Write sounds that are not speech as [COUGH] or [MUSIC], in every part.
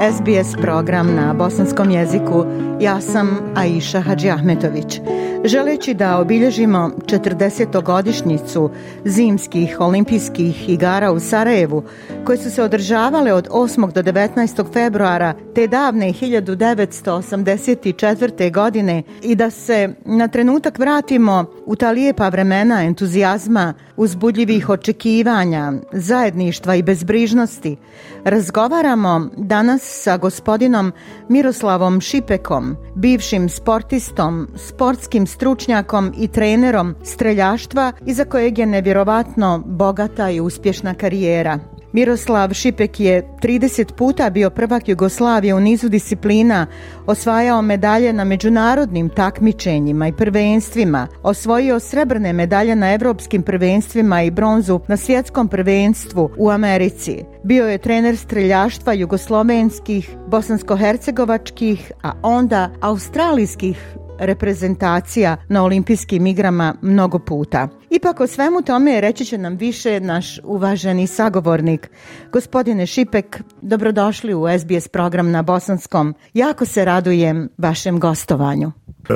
SBS program na bosanskom jeziku. Ja sam Aisha Hadži Ahmetović. Želeći da obilježimo 40. godišnjicu zimskih olimpijskih igara u Sarajevu, koje su se održavale od 8. do 19. februara te davne 1984. godine i da se na trenutak vratimo u ta lijepa vremena entuzijazma, uzbudljivih očekivanja, zajedništva i bezbrižnosti, razgovaramo danas sa gospodinom Miroslavom Šipekom, bivšim sportistom, sportskim stručnjakom i trenerom streljaštva iza kojeg je nevjerovatno bogata i uspješna karijera. Miroslav Šipek je 30 puta bio prvak Jugoslavije u nizu disciplina, osvajao medalje na međunarodnim takmičenjima i prvenstvima, osvojio srebrne medalje na europskim prvenstvima i bronzu na svjetskom prvenstvu u Americi. Bio je trener streljaštva jugoslovenskih, bosanskohercegovačkih, a onda australijskih reprezentacija na olimpijskim igrama mnogo puta. Ipak o svemu tome reći će nam više naš uvaženi sagovornik. Gospodine Šipek, dobrodošli u SBS program na Bosanskom. Jako se radujem vašem gostovanju.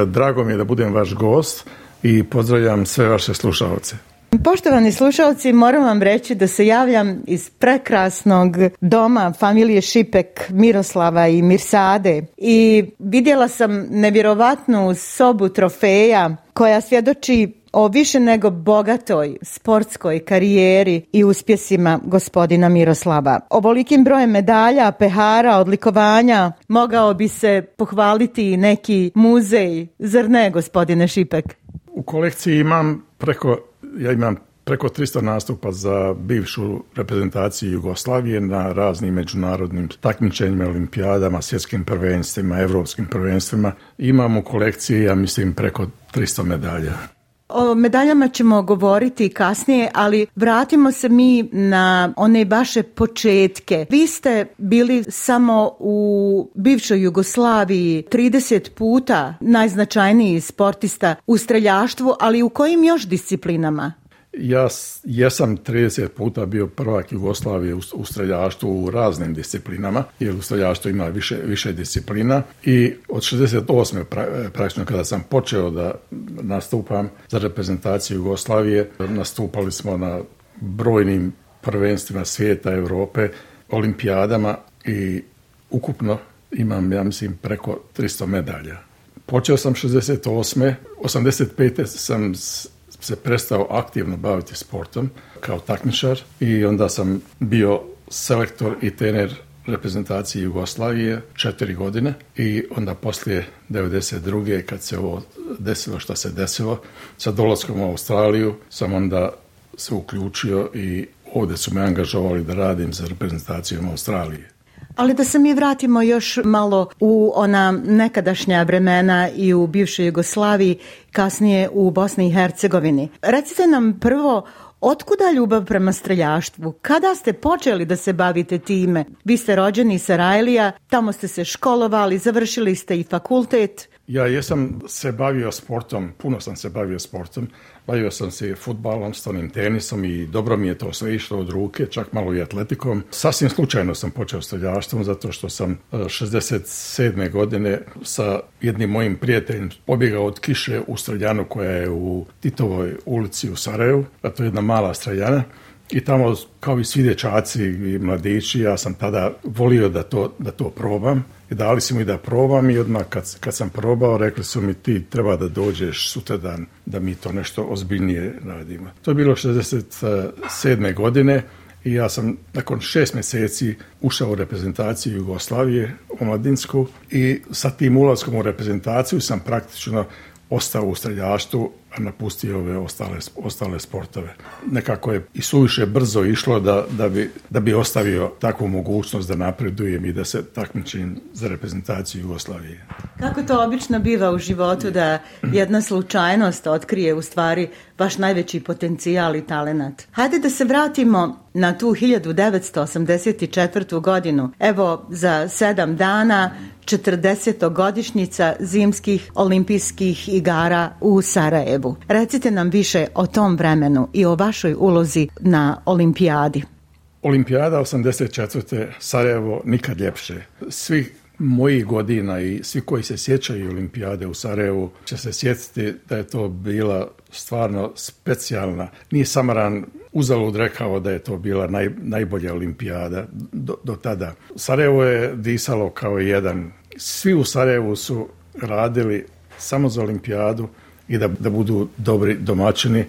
Drago mi je da budem vaš gost i pozdravljam sve vaše slušalce. Poštovani slušalci, moram vam reći da se javljam iz prekrasnog doma familije Šipek Miroslava i Mirsade i vidjela sam nevjerovatnu sobu trofeja koja svjedoči o više nego bogatoj sportskoj karijeri i uspjesima gospodina Miroslava. Ovolikim brojem medalja, pehara, odlikovanja mogao bi se pohvaliti neki muzej, zar ne gospodine Šipek? U kolekciji imam preko ja imam preko 300 nastupa za bivšu reprezentaciju Jugoslavije na raznim međunarodnim takmičenjima, olimpijadama, svjetskim prvenstvima, europskim prvenstvima. Imam u kolekciji, ja mislim, preko 300 medalja. O medaljama ćemo govoriti kasnije, ali vratimo se mi na one vaše početke. Vi ste bili samo u bivšoj Jugoslaviji 30 puta najznačajniji sportista u streljaštvu, ali u kojim još disciplinama? Ja jesam 30 puta bio prvak Jugoslavije u streljaštvu u raznim disciplinama, jer u streljaštvu ima više, disciplina i od 68. Pra, praktično kada sam počeo da nastupam za reprezentaciju Jugoslavije, nastupali smo na brojnim prvenstvima svijeta, Europe, olimpijadama i ukupno imam, ja mislim, preko 300 medalja. Počeo sam 68. 85. sam se prestao aktivno baviti sportom kao takmičar i onda sam bio selektor i trener reprezentacije Jugoslavije četiri godine i onda poslije 92. kad se ovo desilo što se desilo, sa dolaskom u Australiju sam onda se uključio i ovdje su me angažovali da radim za reprezentacijom Australije. Ali da se mi vratimo još malo u ona nekadašnja vremena i u bivšoj Jugoslaviji, kasnije u Bosni i Hercegovini. Recite nam prvo Otkuda ljubav prema streljaštvu? Kada ste počeli da se bavite time? Vi ste rođeni iz Sarajlija, tamo ste se školovali, završili ste i fakultet. Ja jesam se bavio sportom, puno sam se bavio sportom, bavio sam se futbalom, stonim tenisom i dobro mi je to sve išlo od ruke, čak malo i atletikom. Sasvim slučajno sam počeo streljaštvom zato što sam 67. E, godine sa jednim mojim prijateljem pobjegao od kiše u streljanu koja je u Titovoj ulici u Sarajevu, a to je jedna mala streljana i tamo kao i svi dječaci i mladići, ja sam tada volio da to, da to probam i dali su mi da probam i odmah kad, sam probao rekli su mi ti treba da dođeš sutradan da mi to nešto ozbiljnije radimo. To je bilo 67. godine i ja sam nakon šest mjeseci ušao u reprezentaciju Jugoslavije Mladinsku i sa tim ulaskom u reprezentaciju sam praktično ostao u streljaštvu napustio ove ostale, ostale sportove. Nekako je i suviše brzo išlo da, da, bi, da bi ostavio takvu mogućnost da napredujem i da se takmičim za reprezentaciju Jugoslavije. Kako to obično biva u životu da jedna slučajnost otkrije u stvari vaš najveći potencijal i talenat? Hajde da se vratimo na tu 1984. godinu. Evo, za sedam dana 40. godišnjica zimskih olimpijskih igara u Sarajevu. Recite nam više o tom vremenu i o vašoj ulozi na olimpijadi. Olimpijada 84. Sarajevo nikad ljepše. Svi mojih godina i svi koji se sjećaju olimpijade u Sarajevu će se sjetiti da je to bila stvarno specijalna. Nije samaran uzalud rekao da je to bila naj, najbolja olimpijada do, tada. Sarajevo je disalo kao jedan. Svi u Sarajevu su radili samo za olimpijadu i da, da budu dobri domaćini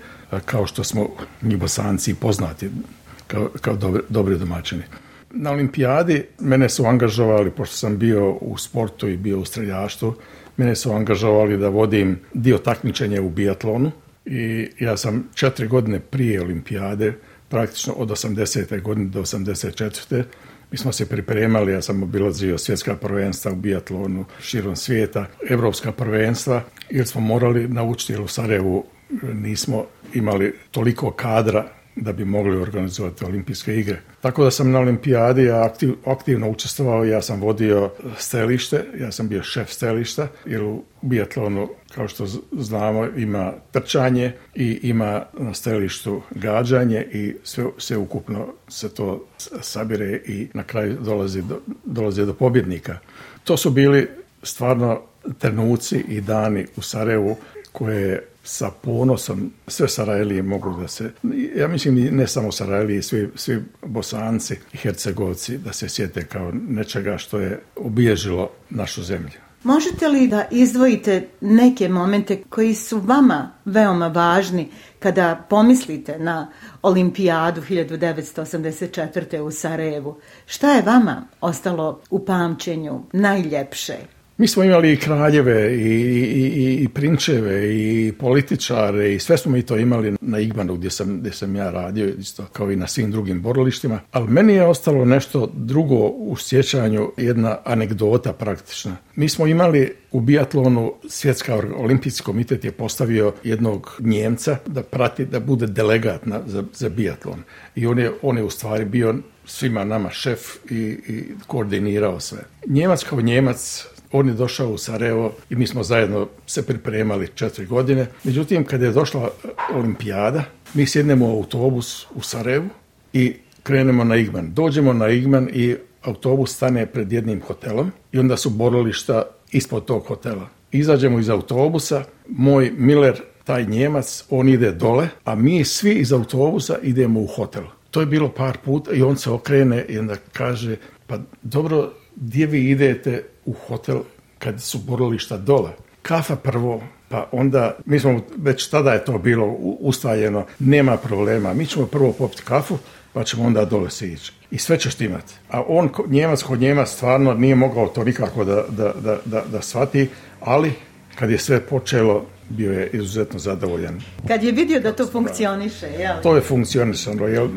kao što smo mi bosanci poznati kao, kao dobri, dobri domaćini. Na olimpijadi mene su angažovali, pošto sam bio u sportu i bio u streljaštvu, mene su angažovali da vodim dio takmičenja u biatlonu i ja sam četiri godine prije olimpijade, praktično od 80. godine do 84. Mi smo se pripremali, ja sam obilazio svjetska prvenstva u biatlonu širom svijeta, evropska prvenstva, jer smo morali naučiti, jer u Sarajevu nismo imali toliko kadra da bi mogli organizovati olimpijske igre. Tako da sam na olimpijadi aktivno učestvovao, ja sam vodio stelište, ja sam bio šef stelišta, jer u biatlonu, kao što znamo, ima trčanje i ima na stelištu gađanje i sve, ukupno se to sabire i na kraju dolazi do, dolazi do pobjednika. To su bili stvarno trenuci i dani u Sarajevu koje sa ponosom sve sarajelije mogu da se, ja mislim ne samo Sarajelije, svi, svi bosanci i hercegovci da se sjete kao nečega što je obilježilo našu zemlju. Možete li da izdvojite neke momente koji su vama veoma važni kada pomislite na Olimpijadu 1984. u Sarajevu? Šta je vama ostalo u pamćenju najljepše? Mi smo imali i kraljeve i, i, i prinčeve i političare i sve smo mi to imali na Igmanu gdje sam, gdje sam ja radio isto kao i na svim drugim borilištima. Ali meni je ostalo nešto drugo u sjećanju, jedna anegdota praktična. Mi smo imali u biatlonu svjetska olimpijski komitet je postavio jednog Njemca da prati, da bude delegat na, za, za biatlon. I on je, on je u stvari bio svima nama šef i, i koordinirao sve. Njemac kao Njemac on je došao u Sarajevo i mi smo zajedno se pripremali četiri godine. Međutim, kad je došla eh, olimpijada, mi sjednemo u autobus u Sarajevu i krenemo na Igman. Dođemo na Igman i autobus stane pred jednim hotelom i onda su borilišta ispod tog hotela. Izađemo iz autobusa, moj Miller, taj Njemac, on ide dole, a mi svi iz autobusa idemo u hotel. To je bilo par puta i on se okrene i onda kaže, pa dobro, gdje vi idete, u hotel kad su borilišta dole. Kafa prvo, pa onda, mi smo, već tada je to bilo ustajeno, nema problema, mi ćemo prvo popiti kafu, pa ćemo onda dole se ići. I sve ćeš imati. A on, Njemac kod Njemac, stvarno nije mogao to nikako da, da, da, da, shvati, ali kad je sve počelo, bio je izuzetno zadovoljan. Kad je vidio da to funkcioniše, jel? To je funkcionisano, jel?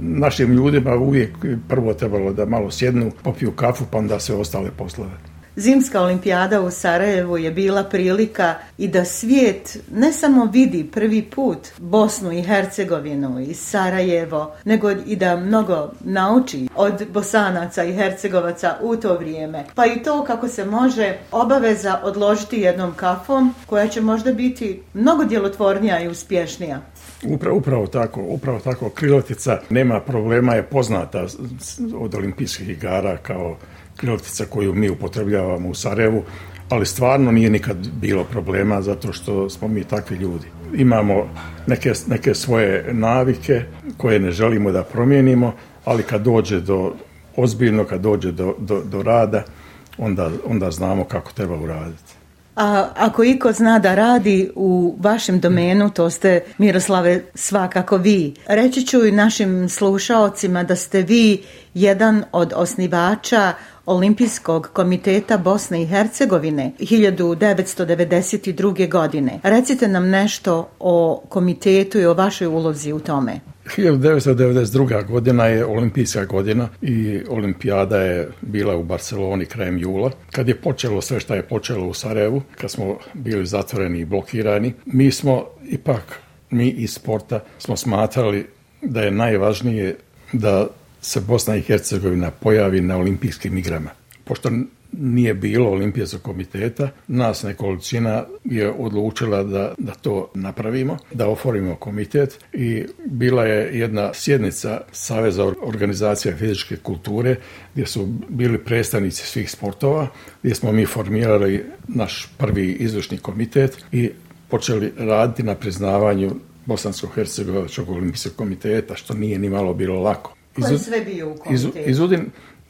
Našim ljudima uvijek prvo trebalo da malo sjednu, popiju kafu, pa onda sve ostale poslove. Zimska olimpijada u Sarajevu je bila prilika i da svijet ne samo vidi prvi put Bosnu i Hercegovinu i Sarajevo, nego i da mnogo nauči od Bosanaca i Hercegovaca u to vrijeme. Pa i to kako se može obaveza odložiti jednom kafom koja će možda biti mnogo djelotvornija i uspješnija. Upravo, upravo tako, upravo tako. Krilotica nema problema je poznata od olimpijskih igara kao kljotica koju mi upotrebljavamo u Sarajevu, ali stvarno nije nikad bilo problema zato što smo mi takvi ljudi. Imamo neke, neke svoje navike koje ne želimo da promijenimo, ali kad dođe do ozbiljno, kad dođe do, do, do rada, onda, onda znamo kako treba uraditi. A ako iko zna da radi u vašem domenu, to ste Miroslave svakako vi. Reći ću i našim slušaocima da ste vi jedan od osnivača Olimpijskog komiteta Bosne i Hercegovine 1992. godine. Recite nam nešto o komitetu i o vašoj ulozi u tome. 1992. godina je olimpijska godina i olimpijada je bila u Barceloni krajem jula. Kad je počelo sve što je počelo u Sarajevu, kad smo bili zatvoreni i blokirani, mi smo ipak, mi iz sporta smo smatrali da je najvažnije da se Bosna i Hercegovina pojavi na olimpijskim igrama. Pošto nije bilo olimpijskog komiteta, nas nekolicina je odlučila da, da to napravimo, da oforimo komitet i bila je jedna sjednica Saveza organizacija fizičke kulture gdje su bili predstavnici svih sportova, gdje smo mi formirali naš prvi izvršni komitet i počeli raditi na priznavanju Bosansko-Hercegovačkog olimpijskog komiteta, što nije ni malo bilo lako. Koji sve u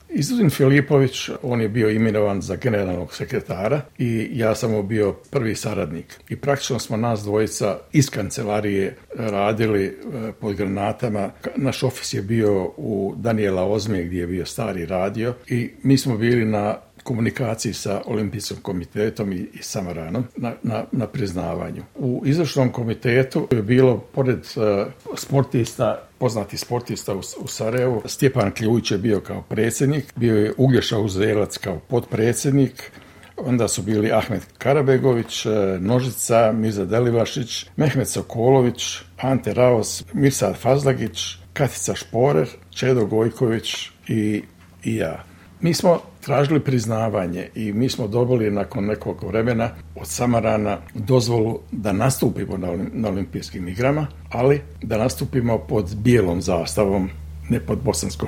Izudin, Filipović, on je bio imenovan za generalnog sekretara i ja sam mu bio prvi saradnik. I praktično smo nas dvojica iz kancelarije e, radili e, pod granatama. Naš ofis je bio u Daniela Ozme gdje je bio stari radio i mi smo bili na komunikaciji sa Olimpijskom komitetom i, i Samaranom na, na, na, priznavanju. U izvršnom komitetu je bilo, pored e, sportista, poznati sportista u, u Sarajevu, Stjepan Kljujić je bio kao predsjednik, bio je Uglješa Uzelac kao potpredsjednik, Onda su bili Ahmed Karabegović, e, Nožica, miza Delivašić, Mehmet Sokolović, Ante Raos, Mirsad Fazlagić, Katica Šporer, Čedo Gojković i, i ja. Mi smo tražili priznavanje i mi smo dobili nakon nekog vremena od Samarana dozvolu da nastupimo na olimpijskim igrama, ali da nastupimo pod bijelom zastavom, ne pod bosansko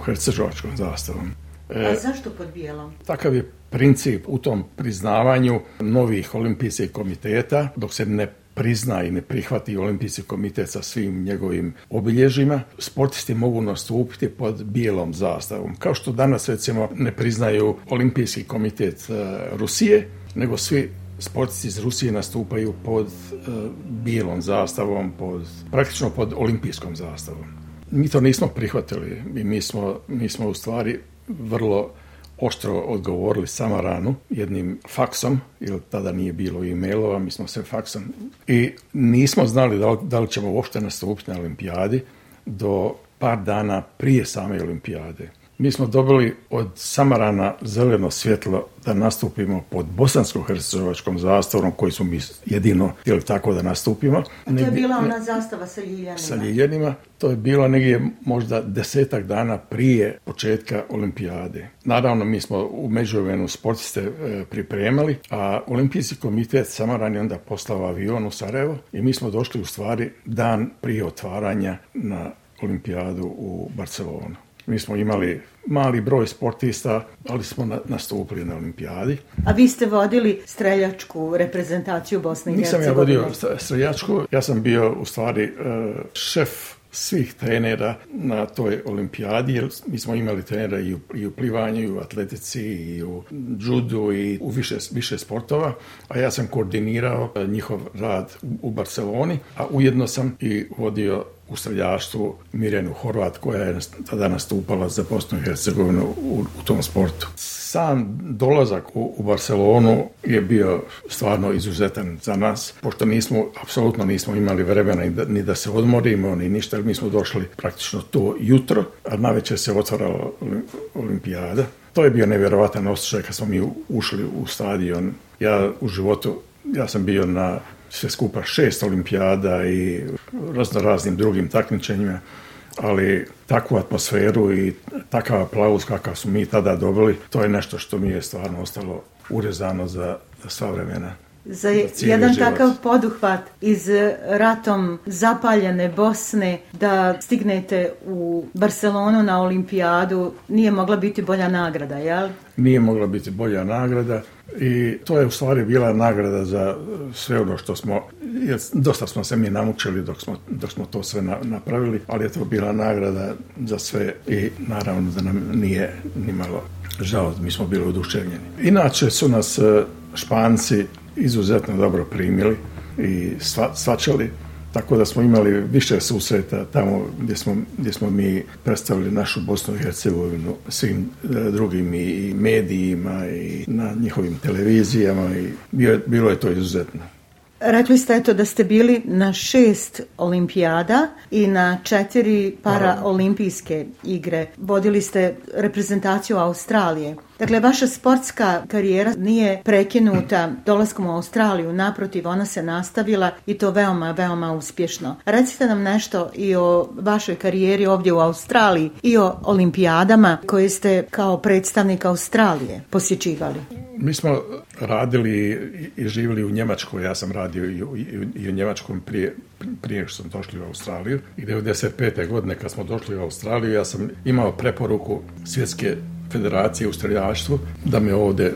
zastavom. A e, zašto pod bijelom? Takav je princip u tom priznavanju novih olimpijskih komiteta, dok se ne prizna i ne prihvati olimpijski komitet sa svim njegovim obilježjima, sportisti mogu nastupiti pod bijelom zastavom. Kao što danas recimo ne priznaju olimpijski komitet e, Rusije, nego svi sportisti iz Rusije nastupaju pod e, bijelom zastavom, pod, praktično pod olimpijskom zastavom. Mi to nismo prihvatili i mi smo, mi smo u stvari vrlo oštro odgovorili ranu jednim faksom, jer tada nije bilo e-mailova, mi smo sve faksom. I nismo znali da li, da li ćemo uopšte nastupiti na olimpijadi do par dana prije same olimpijade. Mi smo dobili od Samarana zeleno svjetlo da nastupimo pod bosansko-hercegovačkom zastavom koji su mi jedino htjeli tako da nastupimo. to je bila ona zastava sa Ljiljanima? Sa Ljiljanima. To je bilo negdje možda desetak dana prije početka olimpijade. Naravno, mi smo u međuvremenu sportiste e, pripremali, a olimpijski komitet Samaran je onda poslao avion u Sarajevo i mi smo došli u stvari dan prije otvaranja na olimpijadu u Barcelonu. Mi smo imali mali broj sportista, ali smo nastupili na olimpijadi. A vi ste vodili streljačku reprezentaciju Bosne i Hercegovine? Nisam ja vodio streljačku, ja sam bio u stvari e, šef svih trenera na toj olimpijadi, jer mi smo imali trenera i u, i u plivanju, i u atletici, i u judu, i u više, više sportova, a ja sam koordinirao e, njihov rad u, u Barceloni, a ujedno sam i vodio u streljaštvu Mirjanu Horvat koja je tada nastupala za Bosnu i Hercegovinu u, tom sportu. Sam dolazak u, Barcelonu je bio stvarno izuzetan za nas, pošto nismo, apsolutno nismo imali vremena ni da, ni da se odmorimo, ni ništa, mi smo došli praktično to jutro, a navečer se otvarala olimpijada. To je bio nevjerovatan osjećaj kad smo mi ušli u stadion. Ja u životu, ja sam bio na sve skupa šest olimpijada i razno raznim drugim takmičenjima, ali takvu atmosferu i takav aplauz kakav smo mi tada dobili, to je nešto što mi je stvarno ostalo urezano za, za sva vremena za jedan takav poduhvat iz ratom zapaljene Bosne da stignete u Barcelonu na olimpijadu nije mogla biti bolja nagrada, jel? Nije mogla biti bolja nagrada i to je u stvari bila nagrada za sve ono što smo, jer dosta smo se mi namučili dok smo, dok smo to sve napravili, ali je to bila nagrada za sve i naravno da nam nije nimalo žao, mi smo bili oduševljeni. Inače su nas eh, Španci izuzetno dobro primili i svačali, tako da smo imali više susreta tamo gdje smo, gdje smo mi predstavili našu Bosnu i Hercegovinu svim e, drugim i medijima i na njihovim televizijama i bilo je to izuzetno. Rekli ste eto da ste bili na šest olimpijada i na četiri paraolimpijske igre. Vodili ste reprezentaciju Australije. Dakle, vaša sportska karijera nije prekinuta dolaskom u Australiju, naprotiv, ona se nastavila i to veoma, veoma uspješno. Recite nam nešto i o vašoj karijeri ovdje u Australiji i o olimpijadama koje ste kao predstavnik Australije posjećivali. Mi smo radili i živjeli u Njemačkoj, ja sam radio i u, i Njemačkom prije, što sam došli u Australiju. I 1995. godine kad smo došli u Australiju, ja sam imao preporuku svjetske federacije u streljaštvu da me ovdje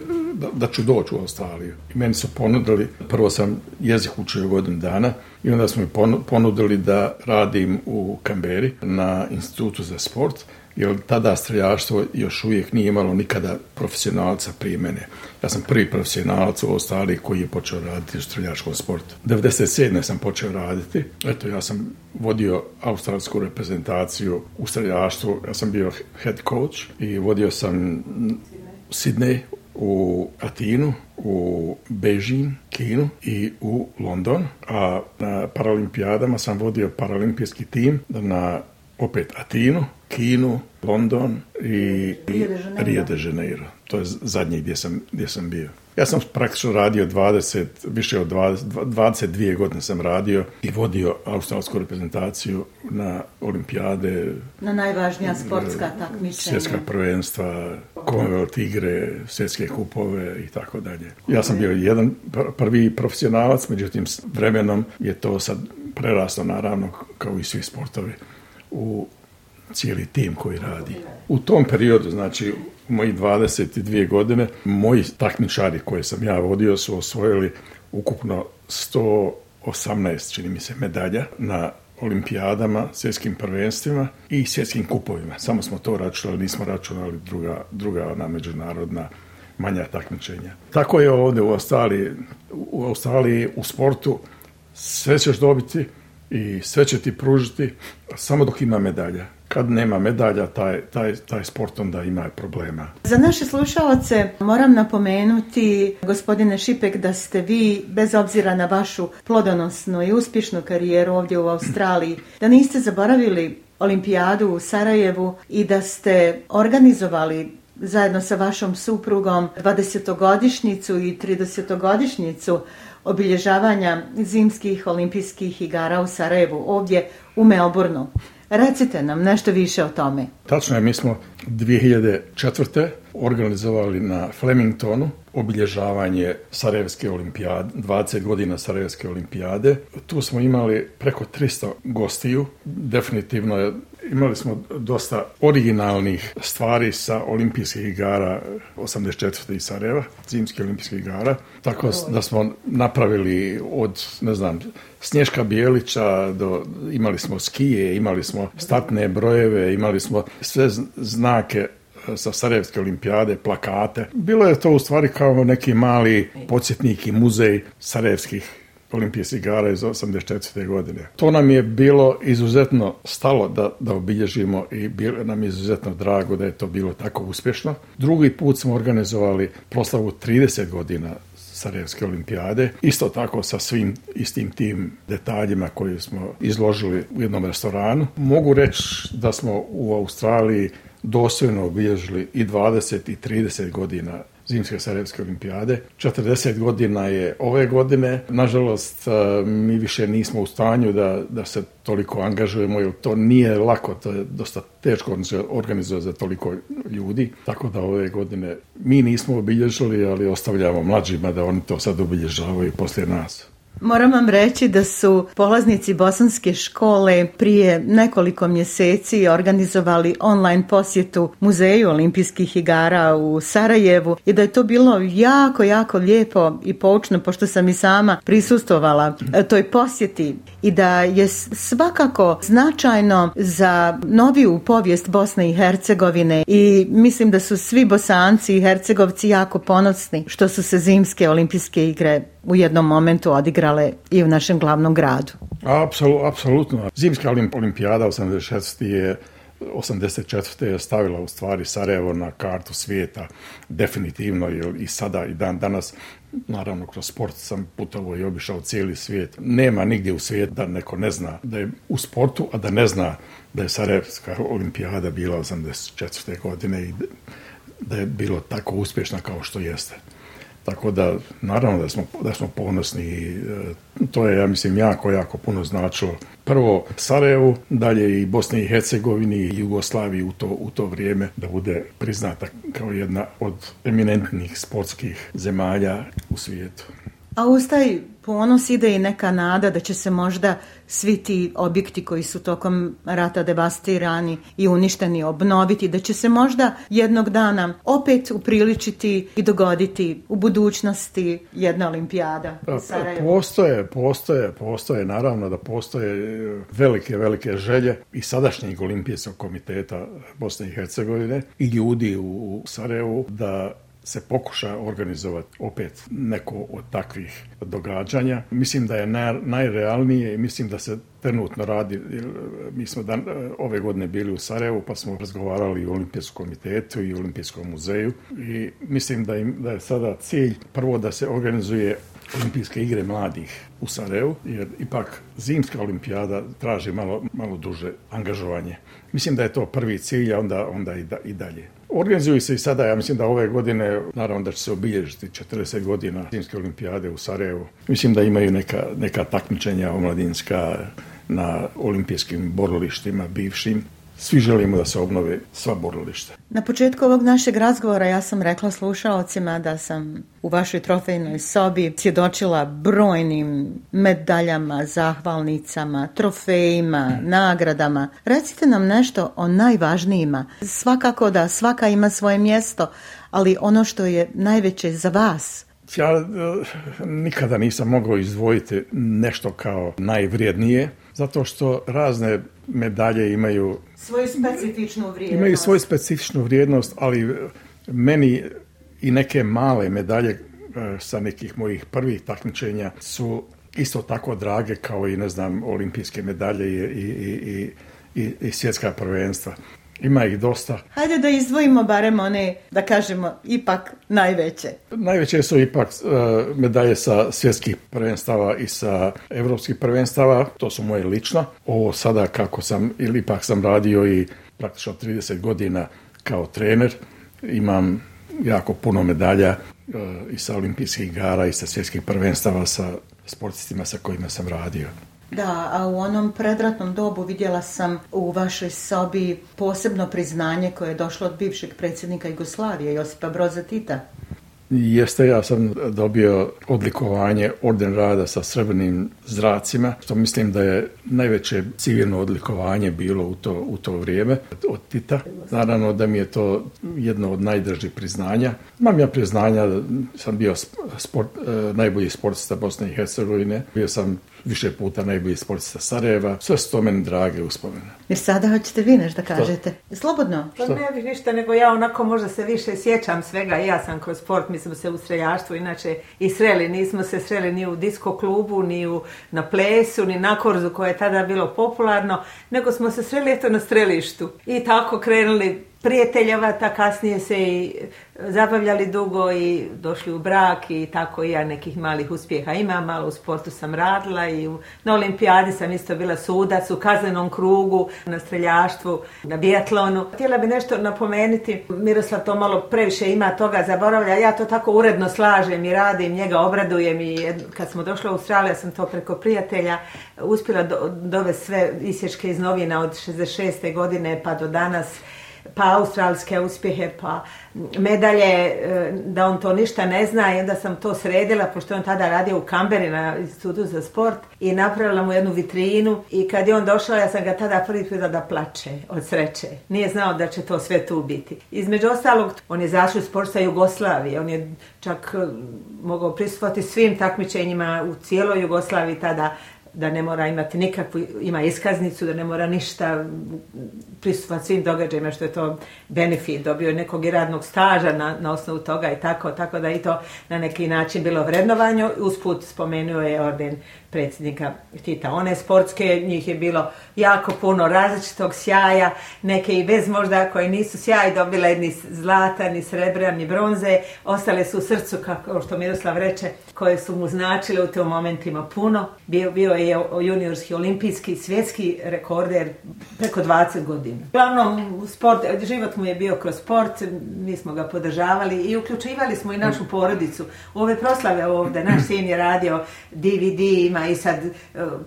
da, ću doći u Australiju. I meni su ponudili, prvo sam jezik učio godinu dana i onda su mi ponudili da radim u Kamberi na institutu za sport jer tada streljaštvo još uvijek nije imalo nikada profesionalca prije mene. Ja sam prvi profesionalac u Australiji koji je počeo raditi u streljačkom sportu. 97. sam počeo raditi. Eto, ja sam vodio australsku reprezentaciju u streljaštvu. Ja sam bio head coach i vodio sam Sydney u Atinu, u Bežin, Kinu i u London, a na paralimpijadama sam vodio paralimpijski tim na opet Atinu, Kinu, London i Rio de Janeiro. To je zadnji gdje sam, sam bio. Ja sam praktično radio 20, više od 20, 22 godine sam radio i vodio australsku reprezentaciju na olimpijade. Na najvažnija sportska takmičenja. Svjetska prvenstva, od igre, svjetske kupove i tako dalje. Ja sam bio jedan prvi profesionalac, međutim s vremenom je to sad preraslo naravno kao i svi sportovi u cijeli tim koji radi. U tom periodu, znači u mojih 22 godine, moji takmičari koje sam ja vodio su osvojili ukupno 118, čini mi se, medalja na olimpijadama, svjetskim prvenstvima i svjetskim kupovima. Samo smo to računali, nismo računali druga, druga ona međunarodna manja takmičenja. Tako je ovdje u Australiji, u Australiji u sportu sve ćeš dobiti, i sve će ti pružiti samo dok ima medalja. Kad nema medalja, taj, taj, taj sport onda ima problema. Za naše slušalce moram napomenuti, gospodine Šipek, da ste vi, bez obzira na vašu plodonosnu i uspješnu karijeru ovdje u Australiji, da niste zaboravili olimpijadu u Sarajevu i da ste organizovali zajedno sa vašom suprugom 20-godišnicu i 30-godišnicu obilježavanja zimskih olimpijskih igara u Sarajevu, ovdje u Melbourneu. Recite nam nešto više o tome. Tačno je, mi smo 2004. organizovali na Flemingtonu obilježavanje Sarajevske olimpijade, 20 godina Sarajevske olimpijade. Tu smo imali preko 300 gostiju. Definitivno je Imali smo dosta originalnih stvari sa olimpijskih igara 84. iz Sarajeva, zimskih olimpijskih igara, tako da smo napravili od, ne znam, Snješka Bijelića, do, imali smo skije, imali smo statne brojeve, imali smo sve znake e, sa Sarajevske olimpijade, plakate. Bilo je to u stvari kao neki mali podsjetnik i muzej Sarajevskih Olimpije igara iz 84. godine. To nam je bilo izuzetno stalo da, da obilježimo i bilo je izuzetno drago da je to bilo tako uspješno. Drugi put smo organizovali proslavu 30 godina Sarajevske olimpijade. Isto tako sa svim istim tim detaljima koje smo izložili u jednom restoranu. Mogu reći da smo u Australiji Dostojno obilježili i 20 i 30 godina Zimske Sarajevske olimpijade. 40 godina je ove godine. Nažalost, e, mi više nismo u stanju da, da se toliko angažujemo, jer to nije lako, to je dosta teško organizuje za toliko ljudi. Tako da ove godine mi nismo obilježili, ali ostavljamo mlađima da oni to sad obilježavaju poslije nas. Moram vam reći da su polaznici bosanske škole prije nekoliko mjeseci organizovali online posjetu Muzeju olimpijskih igara u Sarajevu i da je to bilo jako, jako lijepo i poučno, pošto sam i sama prisustovala e, toj posjeti i da je svakako značajno za noviju povijest Bosne i Hercegovine i mislim da su svi bosanci i hercegovci jako ponosni što su se zimske olimpijske igre u jednom momentu odigrali i u našem glavnom gradu. apsolutno. Zimska olimpijada 86. je 84. je stavila u stvari Sarajevo na kartu svijeta definitivno i sada i dan danas naravno kroz sport sam putovao i obišao cijeli svijet. Nema nigdje u svijetu da neko ne zna da je u sportu, a da ne zna da je Sarajevska olimpijada bila 84. godine i da je bilo tako uspješna kao što jeste. Tako da, naravno da smo, da smo ponosni i e, to je, ja mislim, jako, jako puno značilo. Prvo Sarajevu, dalje i Bosni i Hercegovini i Jugoslaviji u to, u to vrijeme da bude priznata kao jedna od eminentnih sportskih zemalja u svijetu. A uz taj ponos ide i neka nada da će se možda svi ti objekti koji su tokom rata devastirani i uništeni obnoviti, da će se možda jednog dana opet upriličiti i dogoditi u budućnosti jedna olimpijada. Pa, postoje, postoje, postoje, naravno da postoje e, velike, velike želje i sadašnjeg olimpijskog komiteta Bosne i Hercegovine i ljudi u Sarajevu da se pokuša organizovati opet neko od takvih događanja. Mislim da je najrealnije i mislim da se trenutno radi. E, mi smo dan, e, ove godine bili u Sarajevu pa smo razgovarali u Olimpijskom komitetu i Olimpijskom muzeju i mislim da, im, da je sada cilj prvo da se organizuje olimpijske igre mladih u Sarajevu, jer ipak zimska olimpijada traži malo, malo duže angažovanje. Mislim da je to prvi cilj, a onda, onda i, da, i dalje. Organizuju se i sada, ja mislim da ove godine, naravno da će se obilježiti 40 godina zimske olimpijade u Sarajevu. Mislim da imaju neka, neka takmičenja omladinska na olimpijskim borilištima bivšim. Svi želimo da se obnove sva borilišta. Na početku ovog našeg razgovora ja sam rekla slušaocima da sam u vašoj trofejnoj sobi svjedočila brojnim medaljama, zahvalnicama, trofejima, mm. nagradama. Recite nam nešto o najvažnijima. Svakako da svaka ima svoje mjesto, ali ono što je najveće za vas, ja eh, nikada nisam mogao izdvojiti nešto kao najvrijednije zato što razne medalje imaju svoju specifičnu vrijednost. Imaju svoju specifičnu vrijednost, ali e, meni i neke male medalje e, sa nekih mojih prvih takmičenja su isto tako drage kao i ne znam olimpijske medalje i, i, i, i svjetska prvenstva. Ima ih dosta. Hajde da izdvojimo barem one, da kažemo, ipak najveće. Najveće su ipak e, medalje sa svjetskih prvenstava i sa europskih prvenstava. To su moje lična. Ovo sada kako sam, ili ipak sam radio i praktično 30 godina kao trener. Imam jako puno medalja uh, i sa olimpijskih igara i sa svjetskih prvenstava sa sportistima sa kojima sam radio. Da, a u onom predratnom dobu vidjela sam u vašoj sobi posebno priznanje koje je došlo od bivšeg predsjednika Jugoslavije, Josipa Broza Tita. Jeste, ja sam dobio odlikovanje Orden rada sa srebrnim zracima, što mislim da je najveće civilno odlikovanje bilo u to, u to vrijeme od Tita. Naravno da mi je to jedno od najdržih priznanja. Imam ja priznanja, sam bio sport, eh, najbolji sportista Bosne i Hercegovine, bio sam više puta najbolji sportista Sarajeva. Sve su to meni drage uspomene. Jer sada hoćete vi nešto kažete. Slobodno. Pa ne bih ništa, nego ja onako možda se više sjećam svega. Ja sam kroz sport, mi smo se u srejaštvu inače i sreli. Nismo se sreli ni u disko klubu, ni u, na plesu, ni na korzu koje je tada bilo popularno, nego smo se sreli eto na strelištu. I tako krenuli prijateljevata, kasnije se i zabavljali dugo i došli u brak i tako i ja nekih malih uspjeha imam, malo u sportu sam radila i na olimpijadi sam isto bila sudac u kaznenom krugu, na streljaštvu, na bijatlonu. Htjela bi nešto napomenuti, Miroslav to malo previše ima toga, zaboravlja, ja to tako uredno slažem i radim, njega obradujem i kad smo došli u Australiju sam to preko prijatelja uspjela dove sve isječke iz novina od 66. godine pa do danas pa australske uspjehe, pa medalje, e, da on to ništa ne zna i onda sam to sredila, pošto on tada radio u Kamberi na institutu za sport i napravila mu jednu vitrinu i kad je on došao, ja sam ga tada prvi put da plače od sreće. Nije znao da će to sve tu biti. Između ostalog, on je zašao iz sporta Jugoslavije, on je čak e, mogao prisustvovati svim takmičenjima u cijeloj Jugoslaviji tada da ne mora imati nikakvu, ima iskaznicu, da ne mora ništa pristupati svim događajima što je to benefit, dobio je nekog i radnog staža na, na osnovu toga i tako, tako da i to na neki način bilo vrednovanje, usput spomenuo je orden predsjednika Tita. One sportske, njih je bilo jako puno različitog sjaja, neke i bez možda koje nisu sjaj dobile ni zlata, ni srebra, ni bronze, ostale su u srcu, kako što Miroslav reče, koje su mu značile u tim momentima puno. Bio, bio je juniorski, olimpijski, svjetski rekorder preko 20 godina. Uglavnom, sport, život mu je bio kroz sport, mi smo ga podržavali i uključivali smo i našu porodicu. U ove proslave ovdje, naš sin je radio DVD, ima i sad e,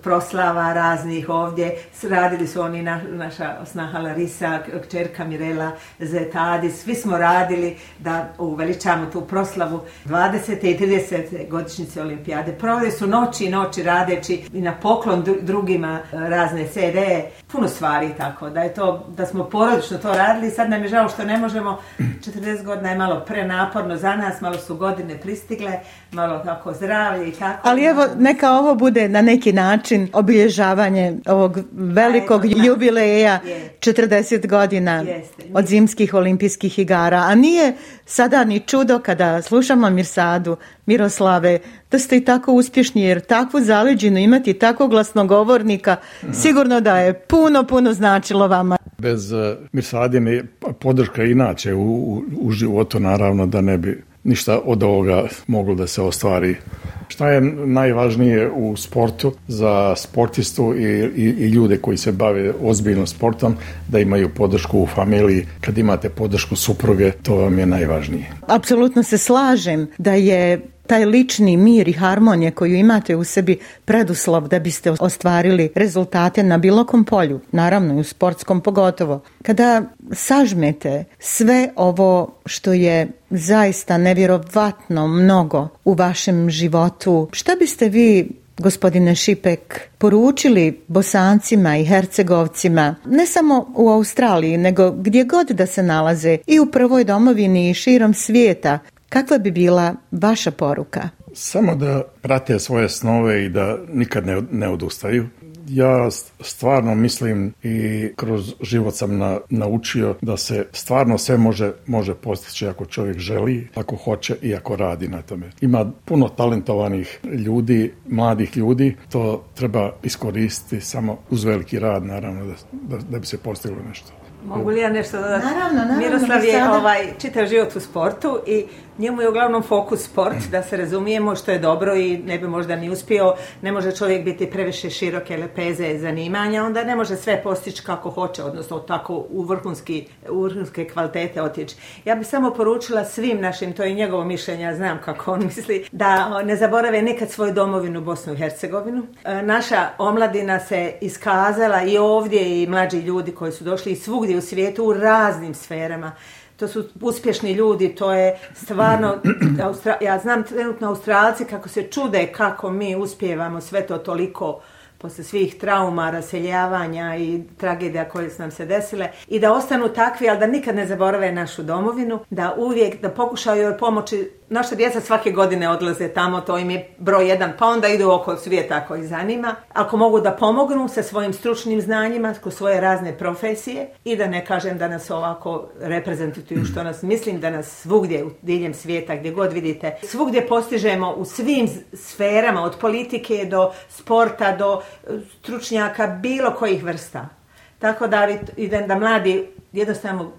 proslava raznih ovdje. Radili su oni na, naša snaha Larisa, Čerka Mirela Zetadi. Svi smo radili da uveličamo tu proslavu 20. i 30. godišnjice olimpijade. Proveli su noći i noći radeći i na poklon drugima e, razne CD, puno stvari tako da je to, da smo porodično to radili sad nam je žao što ne možemo 40 godina je malo prenaporno za nas malo su godine pristigle, malo tako zdravlje i tako. Ali evo neka ovo bude na neki način obilježavanje ovog velikog jubileja 40 godina od zimskih olimpijskih igara. A nije sada ni čudo kada slušamo Mirsadu, Miroslave, da ste i tako uspješni jer takvu zaleđinu imati tako glasnogovornika mhm. sigurno da je puno, puno značilo vama. Bez uh, Mirsadine podrška inače u, u, u životu naravno da ne bi ništa od ovoga moglo da se ostvari. Šta je najvažnije u sportu za sportistu i, i, i ljude koji se bave ozbiljno sportom da imaju podršku u familiji. Kad imate podršku supruge, to vam je najvažnije. Apsolutno se slažem da je taj lični mir i harmonije koju imate u sebi preduslov da biste ostvarili rezultate na bilo polju, naravno i u sportskom pogotovo. Kada sažmete sve ovo što je zaista nevjerovatno mnogo u vašem životu, šta biste vi gospodine Šipek, poručili bosancima i hercegovcima, ne samo u Australiji, nego gdje god da se nalaze i u prvoj domovini i širom svijeta, Kakva bi bila vaša poruka? Samo da prate svoje snove i da nikad ne, odustaju. Ja stvarno mislim i kroz život sam na, naučio da se stvarno sve može, može postići ako čovjek želi, ako hoće i ako radi na tome. Ima puno talentovanih ljudi, mladih ljudi, to treba iskoristiti samo uz veliki rad naravno da, da, da bi se postiglo nešto. Mogu li ja nešto Naravno, naravno. Miroslav je ovaj, čitav život u sportu i njemu je uglavnom fokus sport, da se razumijemo što je dobro i ne bi možda ni uspio. Ne može čovjek biti previše široke lepeze zanimanja, onda ne može sve postići kako hoće, odnosno tako u, vrhunske kvalitete otići. Ja bih samo poručila svim našim, to je njegovo mišljenje, ja znam kako on misli, da ne zaborave nekad svoju domovinu Bosnu i Hercegovinu. E, naša omladina se iskazala i ovdje i mlađi ljudi koji su došli i svugdje u svijetu u raznim sferama. To su uspješni ljudi, to je stvarno, [CLEARS THROAT] ja znam trenutno Australci kako se čude kako mi uspijevamo sve to toliko posle svih trauma, raseljavanja i tragedija koje su nam se desile i da ostanu takvi, ali da nikad ne zaborave našu domovinu, da uvijek, da pokušaju pomoći Naša djeca svake godine odlaze tamo, to im je broj jedan, pa onda idu oko svijeta koji zanima. Ako mogu da pomognu sa svojim stručnim znanjima, kroz svoje razne profesije i da ne kažem da nas ovako reprezentuju, što nas mislim da nas svugdje u diljem svijeta gdje god vidite, svugdje postižemo u svim sferama od politike do sporta do e, stručnjaka bilo kojih vrsta. Tako da i da mladi jednostavno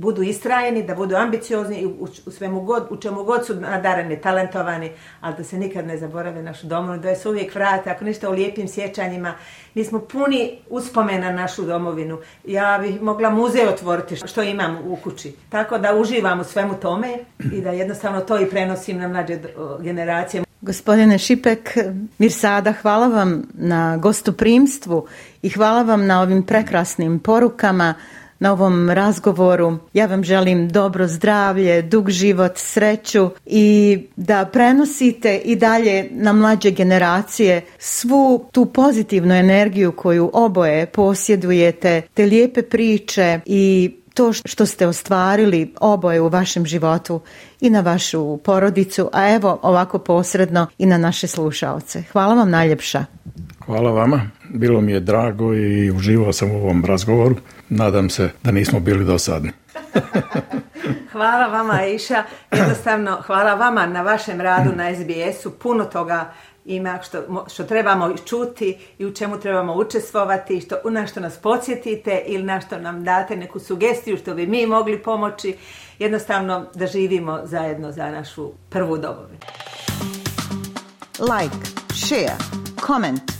budu istrajeni, da budu ambiciozni u, svemu god, u čemu god su nadarani, talentovani, ali da se nikad ne zaborave našu domovinu, da se uvijek vrate, ako ništa o lijepim sjećanjima. Mi smo puni uspomena našu domovinu. Ja bih mogla muzej otvoriti što imam u kući. Tako da uživam u svemu tome i da jednostavno to i prenosim na mlađe generacije. Gospodine Šipek, Mirsada, hvala vam na gostoprimstvu i hvala vam na ovim prekrasnim porukama na ovom razgovoru. Ja vam želim dobro zdravlje, dug život, sreću i da prenosite i dalje na mlađe generacije svu tu pozitivnu energiju koju oboje posjedujete, te lijepe priče i to što ste ostvarili oboje u vašem životu i na vašu porodicu, a evo ovako posredno i na naše slušaoce. Hvala vam najljepša. Hvala vama, bilo mi je drago i uživao sam u ovom razgovoru. Nadam se da nismo bili dosadni. [LAUGHS] hvala vama Iša, jednostavno hvala vama na vašem radu na SBS-u, puno toga ima što, što trebamo čuti i u čemu trebamo učestvovati, što, na što nas podsjetite ili na što nam date neku sugestiju što bi mi mogli pomoći. Jednostavno da živimo zajedno za našu prvu domovinu. Like, share, comment.